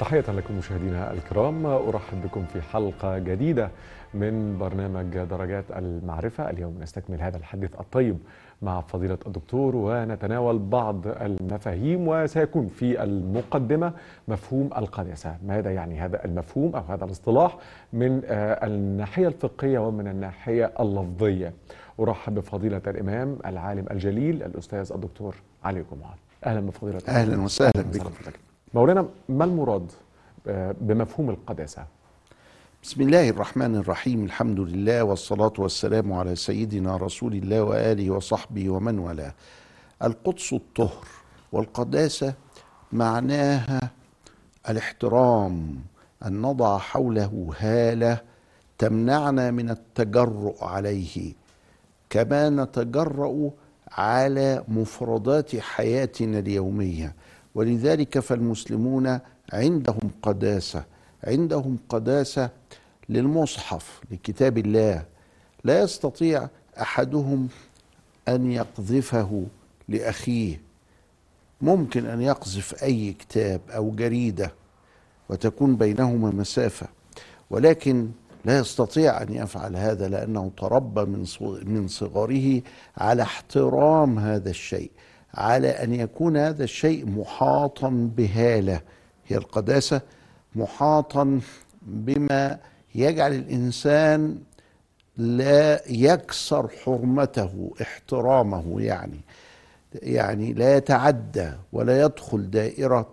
تحية لكم مشاهدينا الكرام. أرحب بكم في حلقة جديدة من برنامج درجات المعرفة. اليوم نستكمل هذا الحديث الطيب مع فضيلة الدكتور ونتناول بعض المفاهيم وسيكون في المقدمة مفهوم القداسة. ماذا يعني هذا المفهوم أو هذا الاصطلاح من الناحية الفقهية ومن الناحية اللفظية؟ أرحب بفضيلة الإمام العالم الجليل الأستاذ الدكتور علي جمعة أهلا بفضيلة أهلا وسهلا بكم مولانا ما المراد بمفهوم القداسة؟ بسم الله الرحمن الرحيم. الحمد لله والصلاة والسلام على سيدنا رسول الله وآله وصحبه ومن والاه. القدس الطهر والقداسة معناها الاحترام أن نضع حوله هالة تمنعنا من التجرؤ عليه كما نتجرأ على مفردات حياتنا اليومية. ولذلك فالمسلمون عندهم قداسة عندهم قداسة للمصحف لكتاب الله. لا يستطيع أحدهم أن يقذفه لأخيه. ممكن أن يقذف أي كتاب أو جريدة وتكون بينهما مسافة ولكن لا يستطيع أن يفعل هذا لأنه تربى من صغره على احترام هذا الشيء. على أن يكون هذا الشيء محاطا بهالة. هي القداسة محاطا بما يجعل الإنسان لا يكسر حرمته احترامه يعني. يعني لا يتعدى ولا يدخل دائرة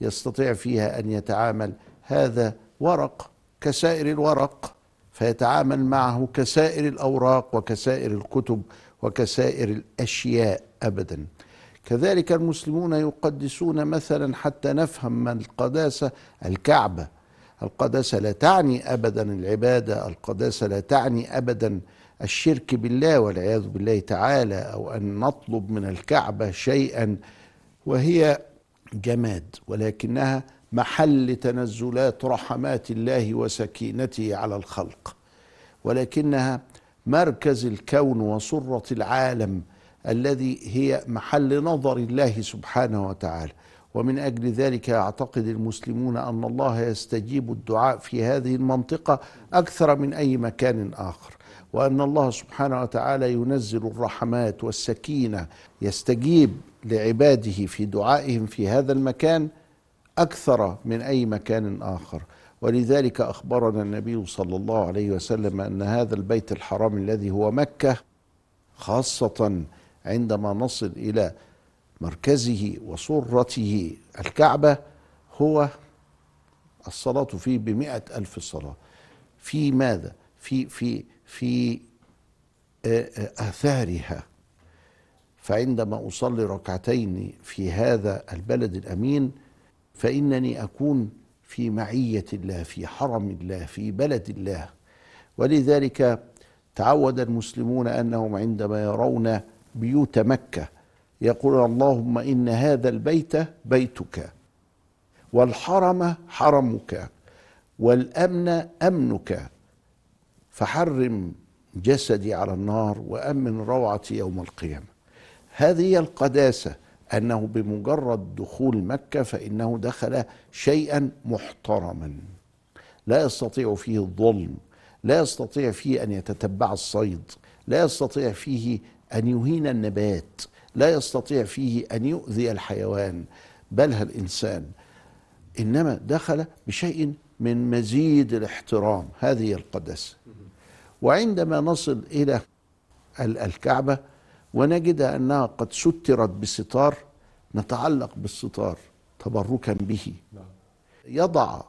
يستطيع فيها أن يتعامل. هذا ورق كسائر الورق فيتعامل معه كسائر الأوراق وكسائر الكتب وكسائر الأشياء ابدا. كذلك المسلمون يقدسون مثلا حتى نفهم ما القداسة الكعبه القداسة لا تعني ابدا العبادة القداسة لا تعني ابدا الشرك بالله والعياذ بالله تعالى أو أن نطلب من الكعبه شيئا. وهي جماد ولكنها محل تنزلات رحمات الله وسكينته على الخلق. ولكنها مركز الكون وسرة العالم. الذي هي محل نظر الله سبحانه وتعالى. ومن أجل ذلك يعتقد المسلمون أن الله يستجيب الدعاء في هذه المنطقة أكثر من أي مكان آخر. وأن الله سبحانه وتعالى ينزل الرحمات والسكينة يستجيب لعباده في دعائهم في هذا المكان أكثر من أي مكان آخر. ولذلك أخبرنا النبي صلى الله عليه وسلم أن هذا البيت الحرام الذي هو مكة خاصة عندما نصل إلى مركزه وصرته الكعبة هو الصلاة فيه بمئة ألف صلاة. في ماذا؟ في في في آثارها. فعندما أصلي ركعتين في هذا البلد الأمين فإنني أكون في معية الله في حرم الله في بلد الله. ولذلك تعود المسلمون أنهم عندما يرون بيوت مكة. يقول اللهم إن هذا البيت بيتك والحرم حرمك والأمن أمنك. فحرم جسدي على النار وأمن روعتي يوم القيامة. هذه هي القداسة أنه بمجرد دخول مكة فإنه دخل شيئا محترما. لا يستطيع فيه الظلم لا يستطيع فيه أن يتتبع الصيد لا يستطيع فيه أن يهين النبات لا يستطيع فيه أن يؤذي الحيوان بل الانسان إنما دخل بشيء من مزيد الاحترام هذه القداسه وعندما نصل إلى الكعبة ونجد أنها قد سترت بستار نتعلق بالستار تبركا به. يضع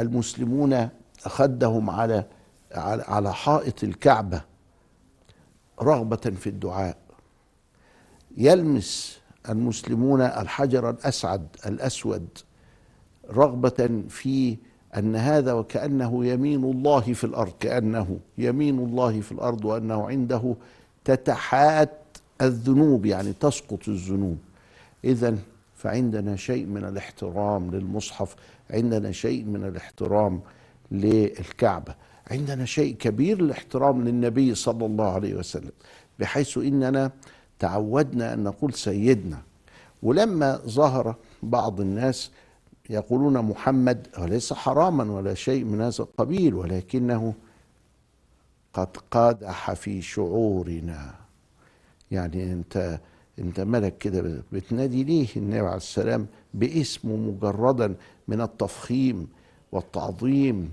المسلمون خدهم على على حائط الكعبة. رغبة في الدعاء. يلمس المسلمون الحجر الأسعد الأسود رغبة في أن هذا وكأنه يمين الله في الأرض كأنه يمين الله في الأرض وأنه عنده تتحات الذنوب يعني تسقط الذنوب. إذا فعندنا شيء من الاحترام للمصحف عندنا شيء من الاحترام للكعبة. عندنا شيء كبير الاحترام للنبي صلى الله عليه وسلم بحيث إننا تعودنا أن نقول سيدنا. ولما ظهر بعض الناس يقولون محمد وليس حراما ولا شيء من هذا القبيل ولكنه قد قادح في شعورنا. يعني أنت أنت ملك كده بتنادي ليه النبي عليه السلام باسمه مجردا من التفخيم والتعظيم؟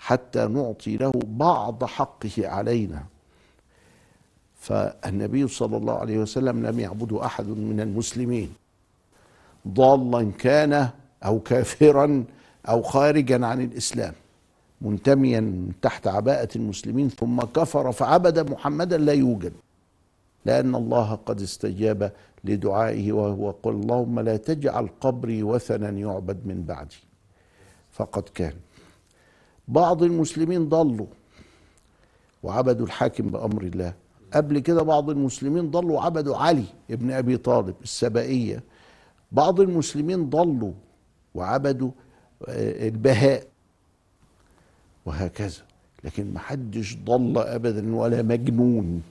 حتى نعطي له بعض حقه علينا. فالنبي صلى الله عليه وسلم لم يعبده أحد من المسلمين. ضالا كان أو كافرا أو خارجا عن الإسلام. منتميا تحت عباءة المسلمين ثم كفر فعبد محمدا لا يوجد. لأن الله قد استجاب لدعائه وهو قل اللهم لا تجعل قبري وثنا يعبد من بعدي. فقد كان. بعض المسلمين ضلوا. وعبدوا الحاكم بأمر الله. قبل كده بعض المسلمين ضلوا وعبدوا علي ابن أبي طالب السبائية. بعض المسلمين ضلوا وعبدوا آه، البهاء. وهكذا. لكن محدش ضل ابدا ولا مجنون.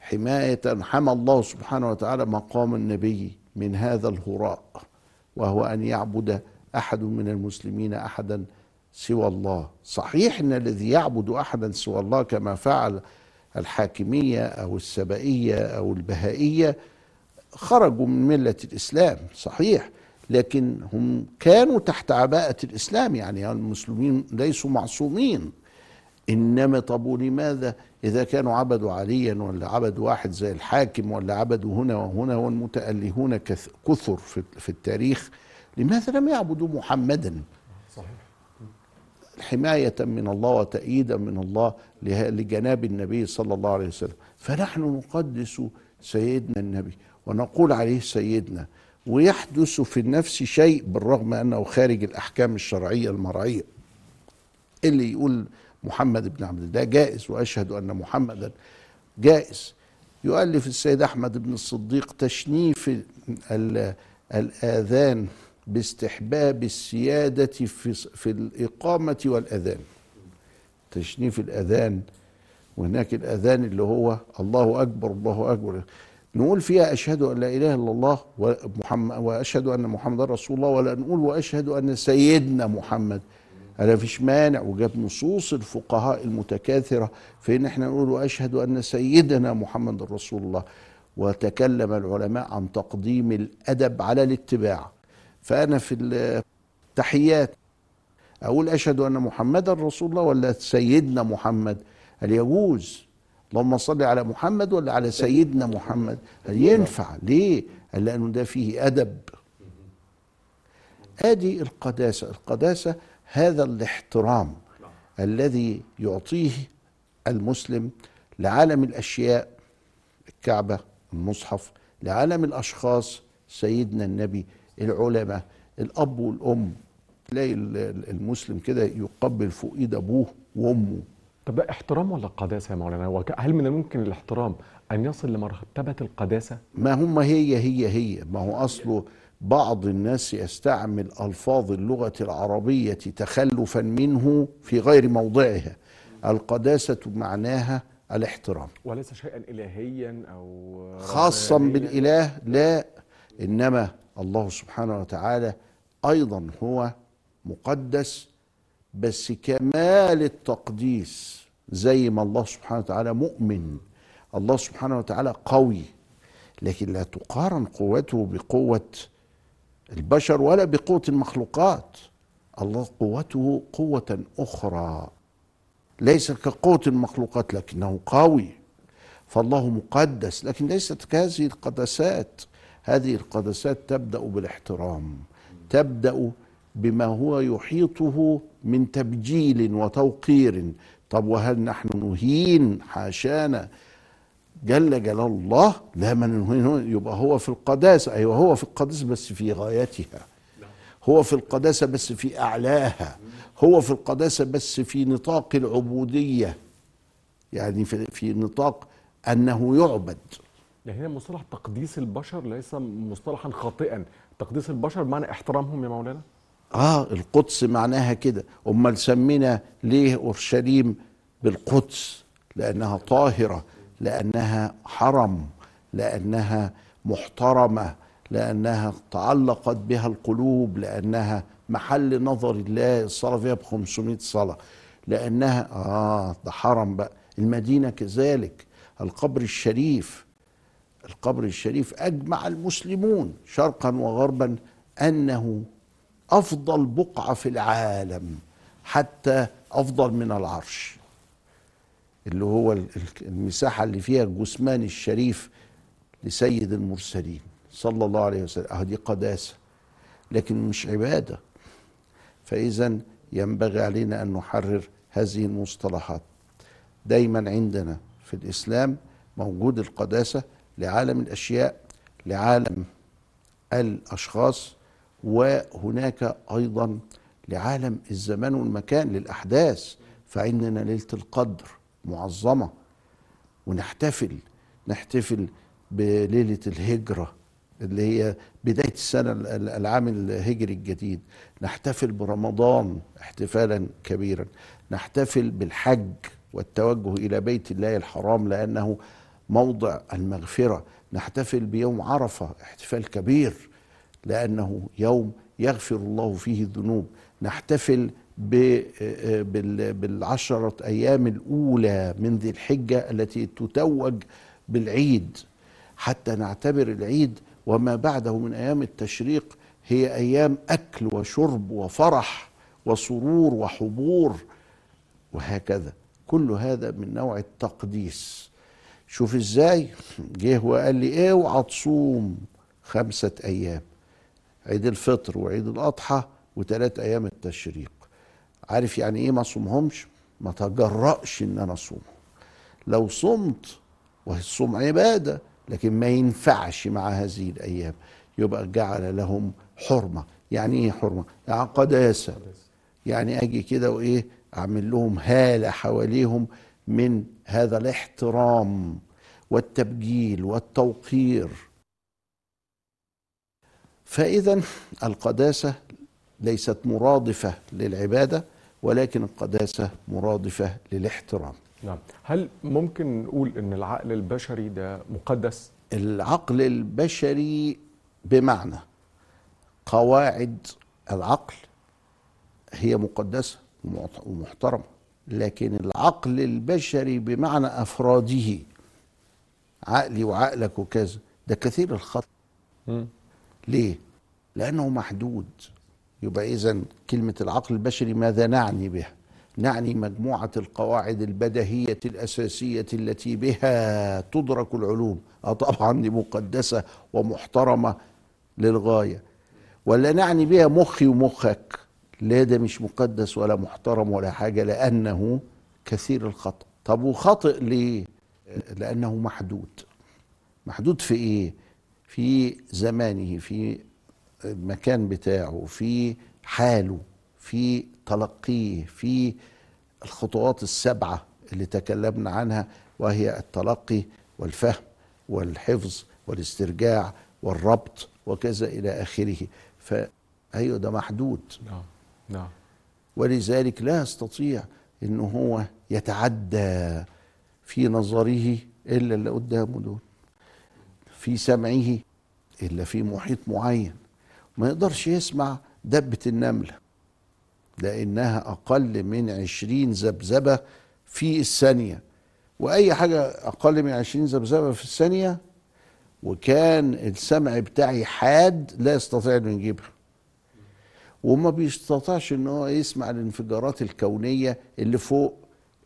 حماية حمى الله سبحانه وتعالى مقام النبي من هذا الهراء وهو أن يعبد أحد من المسلمين أحدا سوى الله. صحيح إن الذي يعبد أحدا سوى الله كما فعل الحاكمية أو السبائية أو البهائية خرجوا من ملة الإسلام صحيح لكن هم كانوا تحت عباءة الإسلام يعني المسلمين ليسوا معصومين. إنما طب ولماذا إذا كانوا عبدوا عليا ولا عبدوا واحد زي الحاكم ولا عبدوا هنا وهنا والمتألهون كث- كثر في التاريخ لماذا لم يعبدوا محمدا؟ صحيح. حماية من الله وتأييدا من الله له- لجناب النبي صلى الله عليه وسلم. فنحن نقدس سيدنا النبي ونقول عليه سيدنا ويحدث في النفس شيء بالرغم أنه خارج الأحكام الشرعية المرعية. اللي يقول محمد بن عبد الله جائز وأشهد أن محمدا جائز. يؤلف السيد أحمد بن الصديق تشنيف ال- الآذان باستحباب السيادة في في الإقامة والأذان. تشنيف الأذان وهناك الأذان اللي هو الله أكبر الله أكبر. نقول فيها أشهد أن لا إله إلا الله ومحمد وأشهد أن محمد رسول الله ولا نقول وأشهد أن سيدنا محمد. أنا فيش مانع وجاب نصوص الفقهاء المتكاثرة في إن إحنا نقول وأشهد أن سيدنا محمد رسول الله. وتكلم العلماء عن تقديم الأدب على الاتباع. فأنا في التحيات أقول أشهد أن محمدا رسول الله ولا سيدنا محمد. هل يجوز؟ اللهم صل على محمد ولا على سيدنا محمد؟ هل ينفع؟ ليه؟ قال لأنه ده فيه أدب. آدي القداسة. القداسة هذا الاحترام الذي يعطيه المسلم لعالم الأشياء الكعبة المصحف لعالم الأشخاص سيدنا النبي. العلماء الأب والأم تلاقي ال- ال- المسلم كده يقبل فوق إيد أبوه وأمه. طب ده احترام ولا قداسة يا مولانا؟ هل من الممكن الاحترام أن يصل لمرتبة القداسة؟ ما هم هي هي هي. ما هو اصله بعض الناس يستعمل ألفاظ اللغة العربية تخلفا منه في غير موضعها. القداسة معناها الاحترام. وليس شيئا الهيا أو خاصا؟ بالإله لا. إنما الله سبحانه وتعالى أيضا هو مقدس بس كمال التقديس زي ما الله سبحانه وتعالى مؤمن. الله سبحانه وتعالى قوي لكن لا تقارن قوته بقوة البشر ولا بقوة المخلوقات. الله قوته قوة أخرى ليس كقوة المخلوقات لكنه قوي. فالله مقدس لكن ليست كهذه القدسات. هذه القدسات تبدأ بالاحترام تبدأ بما هو يحيطه من تبجيل وتوقير. طب وهل نحن نهين حاشانا؟ جل جلال الله لا من نهين يبقى هو في القداسة. أيوه هو في القداسة بس في غايتها. هو في القداسة بس في أعلاها. هو في القداسة بس في نطاق العبودية. يعني في, في نطاق أنه يعبد. يعني هنا مصطلح تقديس البشر ليس مصطلحا خاطئا. تقديس البشر بمعنى احترامهم يا مولانا؟ آه القدس معناها كده. أمال سمينا ليه أورشليم بالقدس؟ لأنها طاهرة لأنها حرم لأنها محترمة لأنها تعلقت بها القلوب لأنها محل نظر الله الصلاة فيها ب 500 صلاة. لأنها آه ده حرم بقى. المدينة كذلك القبر الشريف. القبر الشريف أجمع المسلمون شرقا وغربا أنه أفضل بقعة في العالم حتى أفضل من العرش. اللي هو ال- ال- المساحة اللي فيها الجثمان الشريف لسيد المرسلين صلى الله عليه وسلم. آه دي قداسة لكن مش عبادة. فإذا ينبغي علينا أن نحرر هذه المصطلحات. دايما عندنا في الإسلام موجود القداسة لعالم الأشياء لعالم الأشخاص وهناك أيضا لعالم الزمان والمكان للأحداث. فعندنا ليلة القدر معظمة ونحتفل نحتفل بليلة الهجرة اللي هي بداية السنة ال- ال- العام الهجري الجديد. نحتفل برمضان احتفالا كبيرا. نحتفل بالحج والتوجه إلى بيت الله الحرام لأنه موضع المغفرة. نحتفل بيوم عرفة احتفال كبير لأنه يوم يغفر الله فيه الذنوب. نحتفل بالعشرة أيام الأولى من ذي الحجة التي تتوج بالعيد. حتى نعتبر العيد وما بعده من أيام التشريق هي أيام أكل وشرب وفرح وسرور وحبور وهكذا. كل هذا من نوع التقديس. شوف إزاي. جه وقال لي اوعى تصوم خمسة أيام عيد الفطر وعيد الأضحى وثلاث أيام التشريق. عارف يعني إيه ما اصومهمش ما تجرأش إن أنا أصوم. لو صمت والصوم عبادة لكن ما ينفعش مع هذه الأيام. يبقى جعل لهم حرمة. يعني إيه حرمة؟ يعني قداسة. يعني أجي كده وايه اعمل لهم هالة حواليهم من هذا الاحترام والتبجيل والتوقير. فإذا القداسة ليست مرادفة للعبادة ولكن القداسة مرادفة للاحترام. نعم. هل ممكن نقول إن العقل البشري ده مقدس؟ العقل البشري بمعنى قواعد العقل هي مقدسة ومعت- ومحترمة. لكن العقل البشري بمعنى أفراده. عقلي وعقلك وكذا. ده كثير الخطأ. مم. ليه؟ لأنه محدود. يبقى إذا كلمة العقل البشري ماذا نعني بها؟ نعني مجموعة القواعد البديهية الأساسية التي بها تدرك العلوم. آه طبعا دي مقدسة ومحترمة للغاية. ولا نعني بها مخي ومخك. لا ده مش مقدس ولا محترم ولا حاجة لأنه كثير الخطأ. طب وخطئ ليه؟ لأنه محدود. محدود في إيه؟ في زمانه في المكان بتاعه في حاله في تلقيه في الخطوات السبعة اللي تكلمنا عنها وهي التلقي والفهم والحفظ والاسترجاع والربط وكذا إلى آخره. فأيوة ده محدود. نعم. نعم. ولذلك لا يستطيع إن هو يتعدى في نظره إلا اللي قدامه دول في سمعه إلا في محيط معين. ما يقدرش يسمع دبة النملة لأنها أقل من عشرين ذبذبة في الثانية. وأي حاجة أقل من عشرين ذبذبة في الثانية وكان السمع بتاعي حاد لا يستطيع أن يجيبها. وما بيستطيعش إن هو يسمع الانفجارات الكونية اللي فوق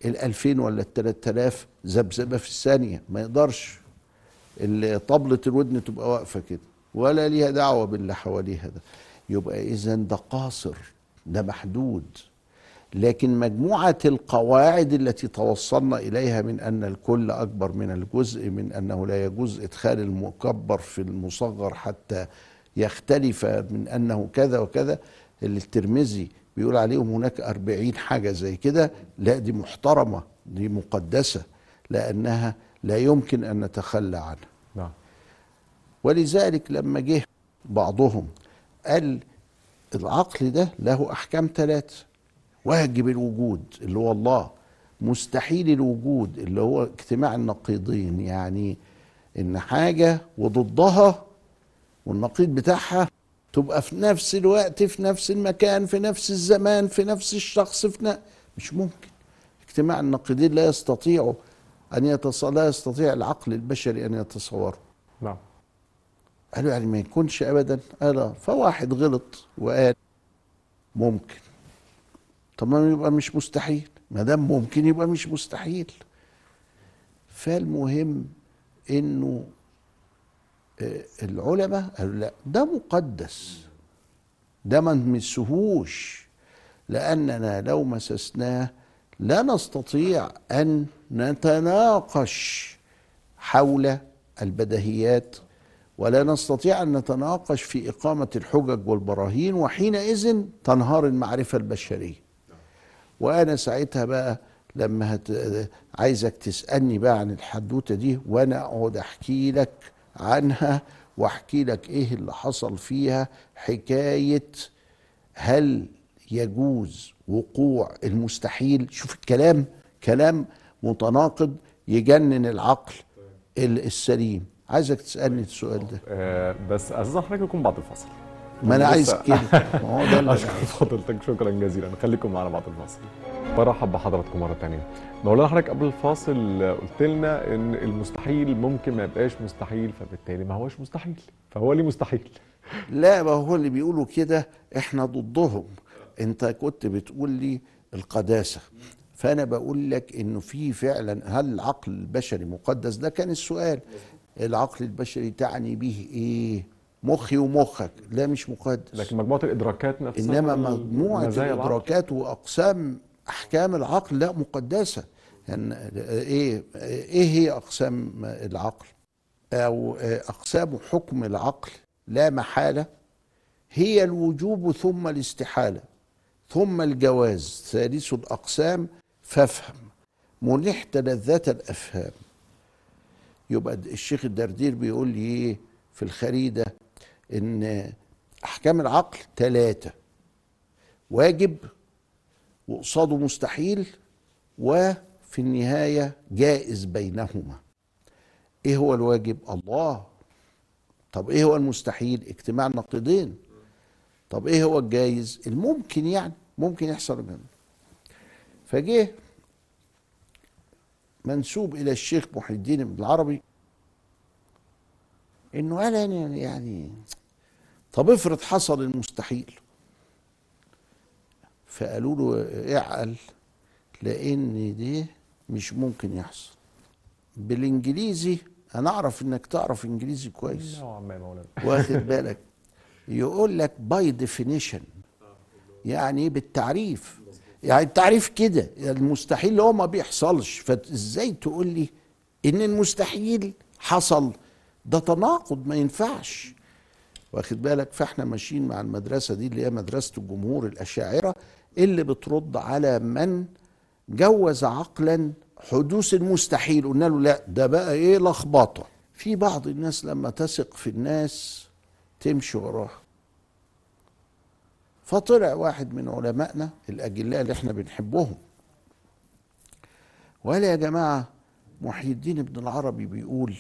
الألفين ولا التلات آلاف ذبذبة في الثانية. ما يقدرش. طبلة الودن تبقى واقفة كده. ولا ليها دعوة باللي حواليها ده. يبقى إذا ده قاصر. ده محدود. لكن مجموعة القواعد التي توصلنا إليها من أن الكل أكبر من الجزء من أنه لا يجوز إدخال المكبر في المصغر حتى يختلف من أنه كذا وكذا اللي الترمذي بيقول عليهم هناك أربعين حاجة زي كده لا دي محترمة دي مقدسة لأنها لا يمكن أن نتخلى عنها. نعم. ولذلك لما جه بعضهم قال العقل ده له أحكام ثلاثة واجب الوجود اللي هو الله مستحيل الوجود اللي هو اجتماع النقيضين يعني إن حاجة وضدها والنقيض بتاعها تبقى في نفس الوقت في نفس المكان في نفس الزمان في نفس الشخص في ن... مش ممكن. اجتماع النقيضين لا يستطيع أن يتص... لا يستطيع العقل البشري أن يتصوره. نعم. قالوا يعني ما يكونش ابدا. قال فواحد غلط وقال ممكن. طب ما يبقى مش مستحيل. ما دام ممكن يبقى مش مستحيل. فالمهم إنه العلماء قالوا لا ده مقدس ده ما نمسهوش لأننا لو مسسناه لا نستطيع أن نتناقش حول البديهيات ولا نستطيع أن نتناقش في إقامة الحجج والبراهين وحينئذ تنهار المعرفة البشرية. وأنا ساعتها بقى لما هت... عايزك تسألني بقى عن الحدوتة دي وأنا أقعد أحكي لك عنها واحكي لك إيه اللي حصل فيها. حكاية هل يجوز وقوع المستحيل؟ شوف الكلام كلام متناقض يجنن العقل ال- السليم. عايزك تسألني السؤال ده. آه بس أستاذ حضرتك يكون بعد الفاصل. ما أنا عايز كده. ما هو ده اللي أشكر فضيلتك شكرا جزيلا. خليكم معنا بعد الفاصل. برحب بحضراتكم مرة تانية. مولانا حضرتك قبل الفاصل قلت لنا إن المستحيل ممكن ما يبقاش مستحيل فبالتالي ما هوش مستحيل فهو ليه مستحيل؟ لا ما هو اللي بيقولوا كده إحنا ضدهم. أنت كنت بتقول لي القداسة. فأنا بقول لك انه في فعلا هل العقل البشري مقدس؟ ده كان السؤال. العقل البشري تعني به إيه؟ مخي ومخك. لا مش مقدس. لكن مجموعة الإدراكات نفسها إنما مجموعة مزايا العقل. الإدراكات وأقسام أحكام العقل لا مقدسة. يعني إيه إيه هي أقسام العقل؟ أو أقسام حكم العقل لا محالة؟ هي الوجوب ثم الاستحالة. ثم الجواز. ثالث الأقسام فافهم. منحت لذات الأفهام. يبقى الشيخ الدردير بيقول لي إيه في الخريدة؟ إن أحكام العقل ثلاثة واجب وقصاده مستحيل وفي النهاية جائز بينهما. إيه هو الواجب؟ الله. طب إيه هو المستحيل؟ اجتماع النقيضين طب إيه هو الجايز الممكن يعني ممكن يحصل منه. فجه منسوب إلى الشيخ محي الدين ابن العربي إنه قال يعني يعني طب افرض حصل المستحيل. فقالوا له اعقل لأن ده مش ممكن يحصل. بالإنجليزي أنا أعرف إنك تعرف إنجليزي كويس. نوعا ما مولانا. واخد بالك؟ يقول لك by definition يعني إيه بالتعريف. يعني التعريف كده المستحيل اللي هو ما بيحصلش. فإزاي تقول لي إن المستحيل حصل؟ ده تناقض ما ينفعش. واخد بالك؟ فاحنا ماشيين مع المدرسة دي اللي هي مدرسة الجمهور الأشاعرة اللي بترد على من جوز عقلا حدوث المستحيل. قلنا له لا ده بقى إيه؟ لخبطة. في بعض الناس لما تثق في الناس تمشي وراها. فطلع واحد من علمائنا الأجلاء اللي إحنا بنحبهم. وقال يا جماعة محي الدين ابن العربي بيقول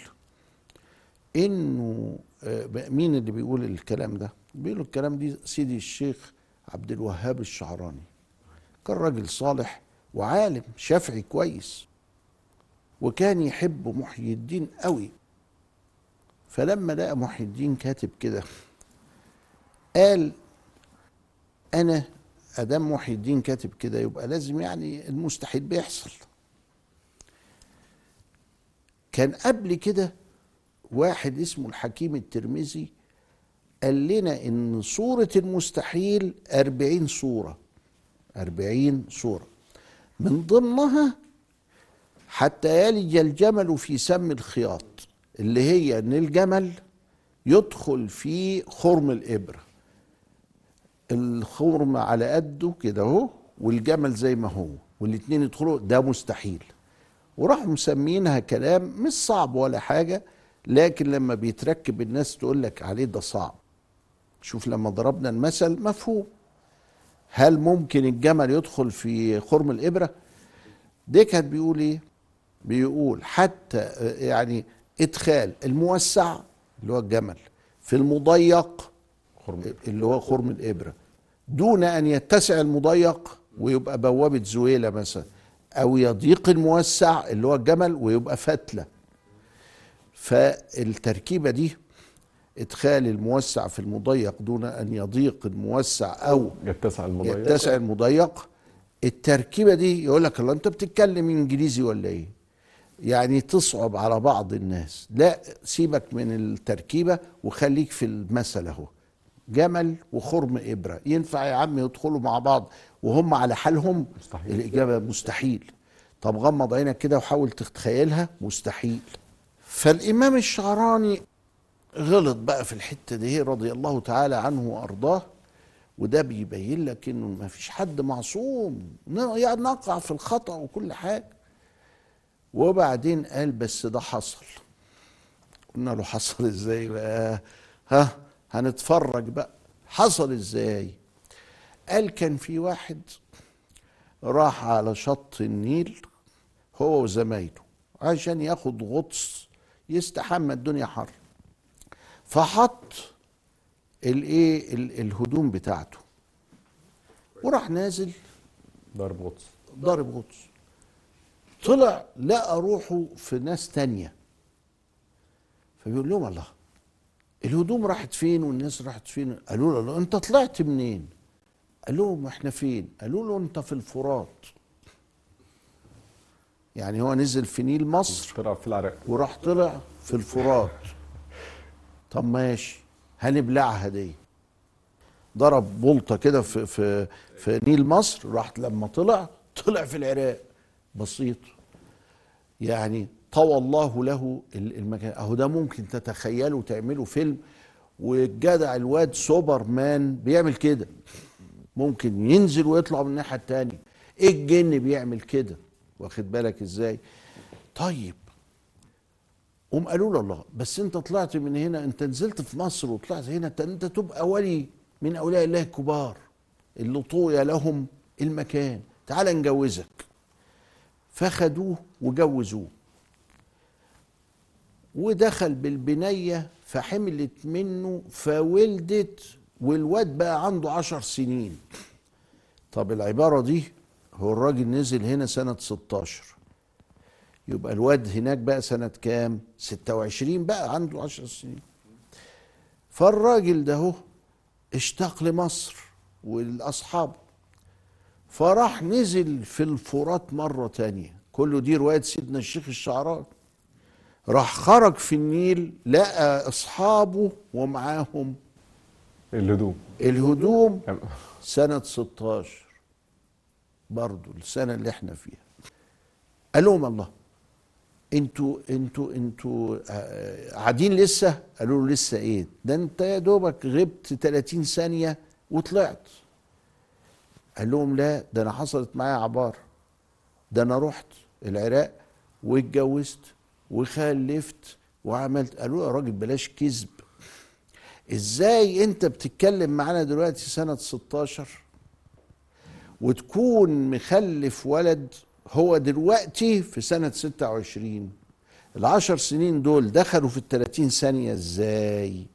إنه آه، مين اللي بيقول الكلام ده؟ بيقول الكلام دي سيدي الشيخ عبد الوهاب الشعراني. كان راجل صالح وعالم شافعي كويس وكان يحب محي الدين قوي. فلما لقى محي الدين كاتب كده قال أنا أدام محي الدين كاتب كده يبقى لازم يعني المستحيل بيحصل. كان قبل كده واحد اسمه الحكيم الترمذي قال لنا إن صورة المستحيل أربعين صورة أربعين صورة. من ضمنها حتى يلج الجمل في سم الخياط اللي هي إن الجمل يدخل في خرم الإبرة. الخرم على قده كده أهو والجمل زي ما هو والاتنين يدخلوا ده مستحيل. وراحوا مسمينها كلام مش صعب ولا حاجة لكن لما بيتركب الناس تقول لك عليه ده صعب. شوف لما ضربنا المثل مفهوم. هل ممكن الجمل يدخل في خرم الإبرة؟ ديكهت بيقول إيه؟ بيقول حتى يعني إدخال الموسع اللي هو الجمل في المضيق خرم اللي هو خرم الإبرة. دون أن يتسع المضيق ويبقى بوابة زويلة مثلا أو يضيق الموسع اللي هو الجمل ويبقى فتلة. فالتركيبة دي إدخال الموسع في المضيق دون أن يضيق الموسع أو يتسع المضيق. يتسع المضيق. التركيبة دي يقول لك الله أنت بتتكلم إنجليزي ولا إيه؟ يعني تصعب على بعض الناس. لا سيبك من التركيبة وخليك في المثل أهو. جمل وخرم إبرة. ينفع يا عم يدخلوا مع بعض وهم على حالهم؟ مستحيل. الإجابة مستحيل. طب غمض عينك كده وحاول تتخيلها؟ مستحيل. فالإمام الشعراني غلط بقى في الحتة دي رضي الله تعالى عنه وأرضاه وده بيبين لك انه ما فيش حد معصوم. يعني نقع في الخطأ وكل حاجة. وبعدين قال بس ده حصل. قلنا له حصل إزاي بقى؟ ها هنتفرج بقى. حصل إزاي؟ قال كان في واحد راح على شط النيل هو وزمايله عشان ياخد غطس يستحمى الدنيا حر. فحط الايه ال- الهدوم بتاعته. وراح نازل. ضرب غطس. ضارب غطس. طلع لقى روحه في ناس تانية. فبيقول لهم الله الهدوم راحت فين والناس راحت فين؟ قالوا له انت طلعت منين؟ قال لهم إحنا فين؟ قالوا له انت في الفرات. يعني هو نزل في نيل مصر طلع في العراق. وراح طلع في الفرات. طب ماشي هنبلعها دي ضرب بلطة كده في في في نيل مصر راح لما طلع طلع في العراق. بسيط. يعني طوى الله له ال- المكان. أهو ده ممكن تتخيله وتعمله فيلم والجدع الواد سوبرمان بيعمل كده. ممكن ينزل ويطلع من الناحية التانية. إيه الجن بيعمل كده؟ واخد بالك إزاي؟ طيب. قوم قالوا له الله بس انت طلعت من هنا انت نزلت في مصر وطلعت هنا انت, تبقى ولي من أولياء الله الكبار اللي طوي لهم المكان. تعال نجوزك. فخدوه وجوزوه. ودخل بالبنية فحملت منه فولدت والواد بقى عنده عشر سنين. طب العبارة دي هو الراجل نزل هنا سنة 16 يبقى الواد هناك بقى سنة كام؟ 26 بقى عنده 10 سنين. فالراجل ده هو اشتاق لمصر والأصحاب فراح نزل في الفرات مرة تانية. كله دي رواية سيدنا الشيخ الشعراني راح خرج في النيل لقى أصحابه ومعاهم الهدوم. الهدوم سنة 16 برضو السنة اللي إحنا فيها. قال لهم الله. أنتوا أنتوا أنتوا آه، قاعدين لسه؟ قالوا له لسه إيه؟ ده انت يا دوبك غبت 30 ثانية وطلعت. قال لهم لا ده أنا حصلت معايا عبارة ده أنا رحت العراق واتجوزت وخلفت وعملت. قالوا له يا راجل بلاش كذب. إزاي انت بتتكلم معانا دلوقتي سنة 16 وتكون مخلف ولد هو دلوقتي في سنة 26 العشر سنين دول دخلوا في التلاتين ثانية إزاي؟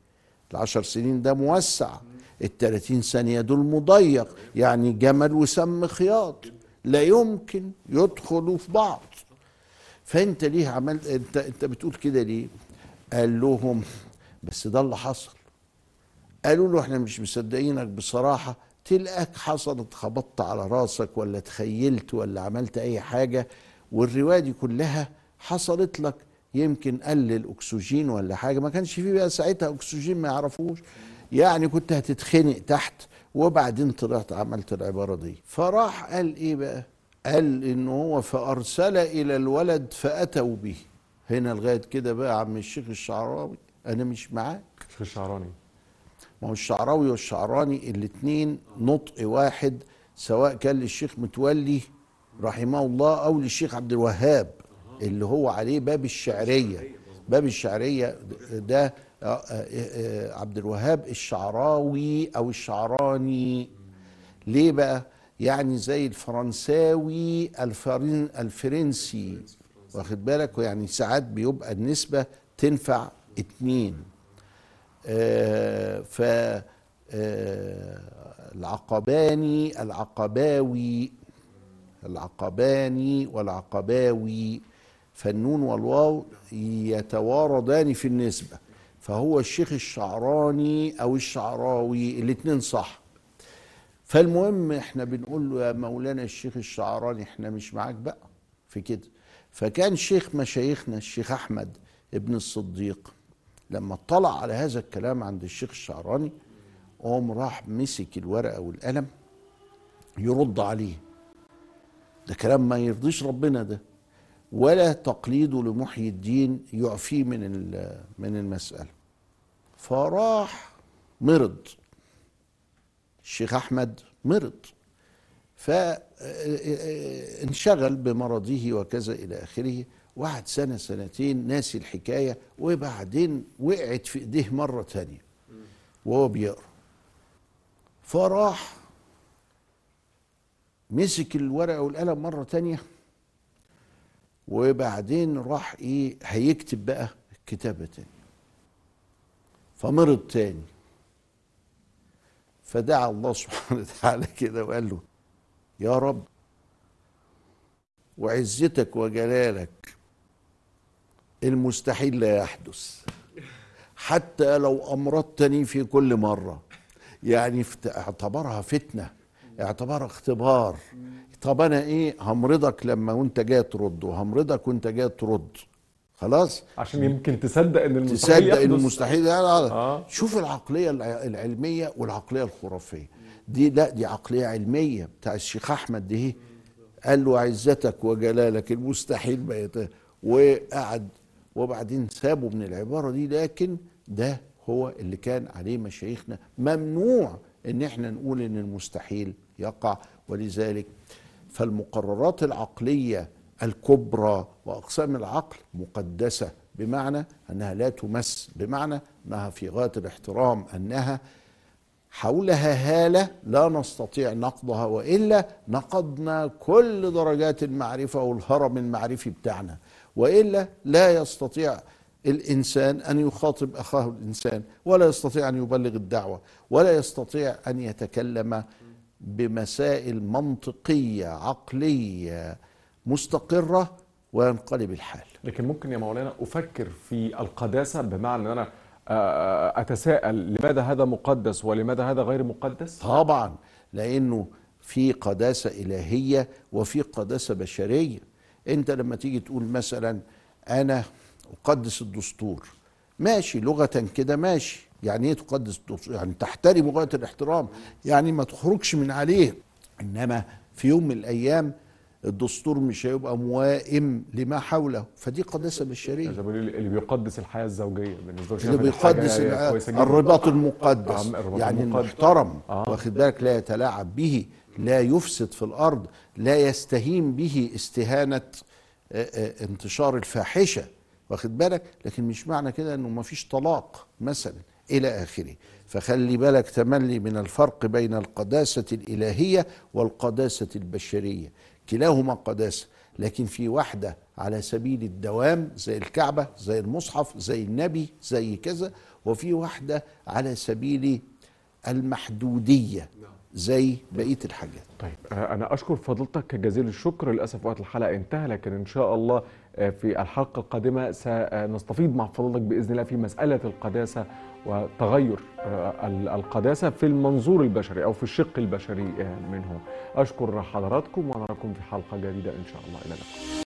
العشر سنين ده موسع. التلاتين ثانية دول مضيق يعني جمل وسم خياط لا يمكن يدخلوا في بعض. فأنت ليه عملت أنت أنت بتقول كده ليه؟ قال لهم بس ده اللي حصل. قالوا له إحنا مش مصدقينك بصراحة. تلقاك حصلت خبطت على راسك ولا تخيلت ولا عملت أي حاجة والرواية دي كلها حصلت لك يمكن قل الأكسجين ولا حاجة. ما كانش فيه بقى ساعتها أكسجين ما يعرفوش. يعني كنت هتتخنق تحت وبعدين طلعت عملت العبارة دي. فراح قال إيه بقى؟ قال إن هو فأرسل إلى الولد فأتوا به. هنا لغاية كده بقى عم الشيخ الشعراوي أنا مش معاك. الشيخ الشعراني. ما هو الشعراوي والشعراني الاثنين نطق واحد سواء كان للشيخ متولي رحمه الله أو للشيخ عبد الوهاب اللي هو عليه باب الشعرية. باب الشعرية ده آه، آه، عبد الوهاب الشعراوي أو الشعراني. ليه بقى؟ يعني زي الفرنساوي الفرن الفرنسي. واخد بالك؟ يعني ساعات بيبقى النسبة تنفع اتنين. ف آه، العقباني العقباوي العقباني والعقباوي فالنون والواو يتواردان في النسبة فهو الشيخ الشعراني أو الشعراوي الاتنين صح. فالمهم إحنا بنقول له يا مولانا الشيخ الشعراني إحنا مش معاك بقى في كده. فكان شيخ مشايخنا الشيخ أحمد ابن الصديق. لما اطلع على هذا الكلام عند الشيخ الشعراني قام راح مسك الورقة والقلم يرد عليه. ده كلام ما يرضيش ربنا ده. ولا تقليده لمحيي الدين يعفيه من من المسألة. فراح مرض. الشيخ أحمد مرض. فانشغل بمرضه وكذا إلى آخره. وقعد سنة سنتين ناسي الحكاية وبعدين وقعت في إيديه مرة تانية وهو بيقرأ. فراح مسك الورقة والقلم مرة تانية وبعدين راح إيه هيكتب بقى كتابة تاني فمرض تاني. فدعا الله سبحانه وتعالى كده وقال له يا رب وعزتك وجلالك المستحيل لا يحدث. حتى لو أمرضتني في كل مرة. يعني اعتبرها فتنة اعتبرها اختبار. طب أنا إيه؟ همرضك لما وأنت جاي ترد وهمرضك وأنت جاي ترد. خلاص؟ عشان يمكن تصدق إن المستحيل تصدق إن. المستحيل. آه. شوف العقلية الع- العلمية والعقلية الخرافية. دي لا دي عقلية علمية بتاع الشيخ أحمد. دي قال له عزتك وجلالك المستحيل ما يت... وقعد وبعدين سابه من العبارة دي لكن ده هو اللي كان عليه مشايخنا. ممنوع إن إحنا نقول إن المستحيل يقع. ولذلك فالمقررات العقلية الكبرى وأقسام العقل مقدسة بمعنى أنها لا تمس بمعنى أنها في غاية الاحترام أنها حولها هالة لا نستطيع نقضها وإلا نقضنا كل درجات المعرفة والهرم المعرفي بتاعنا. وإلا لا يستطيع الإنسان أن يخاطب أخاه الإنسان ولا يستطيع أن يبلغ الدعوة ولا يستطيع أن يتكلم بمسائل منطقية عقلية مستقرة وينقلب الحال. لكن ممكن يا مولانا أفكر في القداسة بمعنى أن أنا أتساءل لماذا هذا مقدس ولماذا هذا غير مقدس؟ طبعا لأنه في قداسة إلهية وفي قداسة بشرية. أنت لما تيجي تقول مثلا أنا أقدس الدستور ماشي لغة كده ماشي. يعني إيه تقدس الدستور؟ يعني تحترم غاية الاحترام يعني ما تخرجش من عليه. إنما في يوم من الأيام الدستور مش هيبقى موائم لما حوله. فدي قداسة بشرية. اللي بيقدس الحياة الزوجية بالنسبة اللي بيقدس. الرباط المقدس. آه، الرباط يعني المقدس. المحترم. آه. واخد بالك؟ لا يتلاعب به لا يفسد في الأرض لا يستهين به استهانة آه، آه، انتشار الفاحشة. واخد بالك؟ لكن مش معنى كده إنه ما فيش طلاق مثلا إلى آخره. فخلي بالك تملي من الفرق بين القداسة الإلهية والقداسة البشرية. كلاهما قداسه لكن في واحدة على سبيل الدوام زي الكعبة زي المصحف زي النبي زي كذا وفي واحدة على سبيل المحدودية زي بقية الحاجات. طيب آه، أنا أشكر فضيلتك جزيل الشكر للأسف وقت الحلقة انتهى لكن إن شاء الله آه، في الحلقة القادمة سنستفيض مع فضيلتك بإذن الله في مسألة القداسة وتغير آه، ال- القداسة في المنظور البشري أو في الشق البشري آه، منه. أشكر حضراتكم ونراكم في حلقة جديدة إن شاء الله. إلى اللقاء.